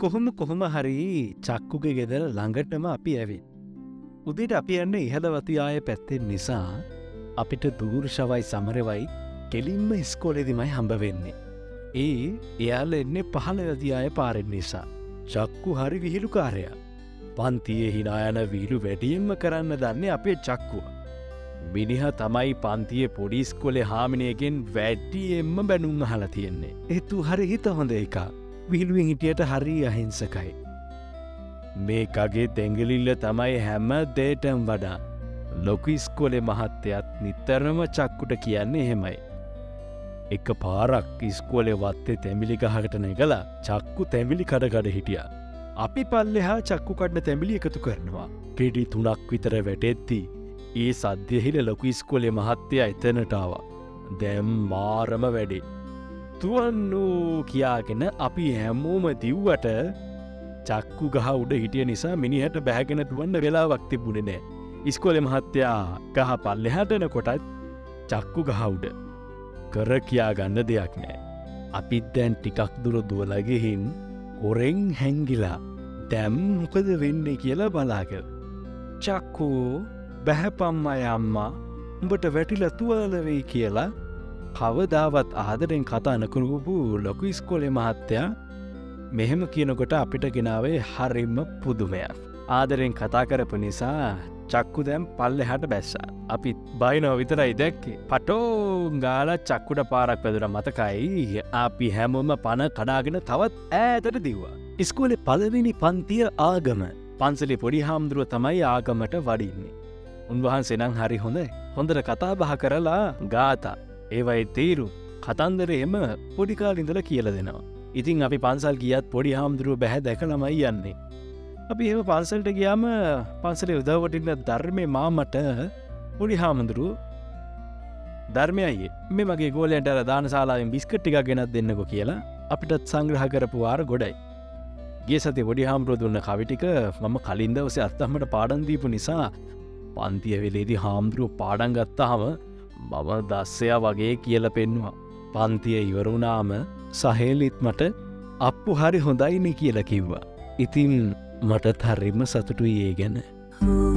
කොහොම කොහොම හරි චක්කුගේ ගෙදර ළඟටම අපි ඇවිත්. උදේට අපි යන්න ඉහදවතිආය පැත්තෙන් නිසා අපිට දූර්ෂවයි සමරවයි කෙලින්ම ඉස්කෝලෙදිමයි හම්බ වෙන්නේ. ඒ එයාල එන්නේ පහළ යතිආය පාරෙන් නිසා. චක්කු හරි විහිළු කාරයා. පන්තියේ හිනායන වීලු වැඩියෙන්ම කරන්න දන්නේ අපේ චක්කුව. මිනිහ තමයි පන්තිය පොඩිස්කොලෙ හාමිනයගෙන් වැඩ්ටියෙන්ම බැනුම් අහල තියෙන්නේ. එතු හරි හිත හොඳ එකා. විහිළුවෙන් හිටියට හරි අහිංසකයි. මේ කගේ තැංගලිල්ල තමයි හැම දේටම් වඩා ලොකඉස්කොලෙ මහත්තයත් නිතරම චක්කුට කියන්නේ එහෙමයි. එක පාරක් ඉස්කෝලෙ වත්තේ තැමිලි ගහකට නැගලා චක්කු තැමිලි කඩකඩ හිටිය. අපි පල්ලෙහා චක්කු කඩන තැමිලි එකතු කරනවා. කෙඩි තුනක් විතර වැටෙත්දී. ඒ සද්‍යහිල ලොකු ඉස්කොලෙ මහත්තය එතනටාව. දැම් මාරම වැඩේ. තුවන්නූ කියාගෙන අපි හැමෝම දිව්වට චක්කු ගහ උඩ හිටිය නිසා මිනිහට බැහැගෙන දුවන්න වෙලාවක් තිබුණෙ නෑ. ඉස්කොලෙ මහත්තයා ගහ පල්ලෙහටන කොටත් චක්කු ගහවුඩ කර කියා ගන්න දෙයක් නෑ. අපිත් දැන් ටිකක් දුර දුවලගෙහින් කොරෙන් හැංගිලා දැම් මොකද වෙන්නේ කියලා බලාක. චක්කෝ බැහැපම්ම අයම්මා උඹට වැටිල තුවලවෙයි කියලා කවදාවත් ආදරෙන් කතා නකරුපු ලොකු ඉස්කොලෙ මහත්තයා මෙහෙම කියනකොට අපිට ගෙනාවේ හරිම්ම පුදුමයක්. ආදරෙන් කතා කරපු නිසා චක්කු දැම් පල්ලෙ හට බැස්සා. අපිත් බයිනෝ විතරයි දැක්කේ. පටෝ ගාල චක්කුට පාරක් පැදුර මතකයි අපි හැමෝම පණ කඩාගෙන තවත් ඈතට දිව්වා. ඉස්කෝලෙ පලවෙනි පන්තිය ආගම පන්සලි පොඩි හාමුදුරුව තමයි ආගමට වඩින්නේ. උන්වහන්සෙනං හරි හොඳ හොඳට කතා බහ කරලා ගාතා ඒවයි තේරු කතන්දර එම පොඩිකාලින්දල කියල දෙනවා. ඉතින් අපි පන්සල් ගියත් පොඩි හාමුදුරුව බැහැ දැක ළමයි යන්නේ. අපි එම පන්සල්ට ගියාම පන්සලේ උදවටන්න ධර්මය මාමට පොඩි හාමුදුරුව ධර්මයයි මේ මගේ ගෝලයට දානශලාවෙන් බිස්කට්ටික ගෙනත් දෙන්නකො කියලා අපිටත් සංග්‍රහ කරපු වාර ගොඩයි. ගේ සති වඩි හාමුදුරුව දුන්න කවිටික මම කලින් දවසේ අත්තහමට පාඩන්දීපු නිසා පන්තිය වෙලේදි හාමුදුරුව පාඩන්ගත්තාහම මම දස්සයා වගේ කියල පෙන්වා. පන්තිය ඉවරුණාම සහේලිත් මට අපපු හරි හොඳයිනි කියල කිව්වා. ඉතින් මට තර්රිම සතුටු ඒ ගැන. Ooh.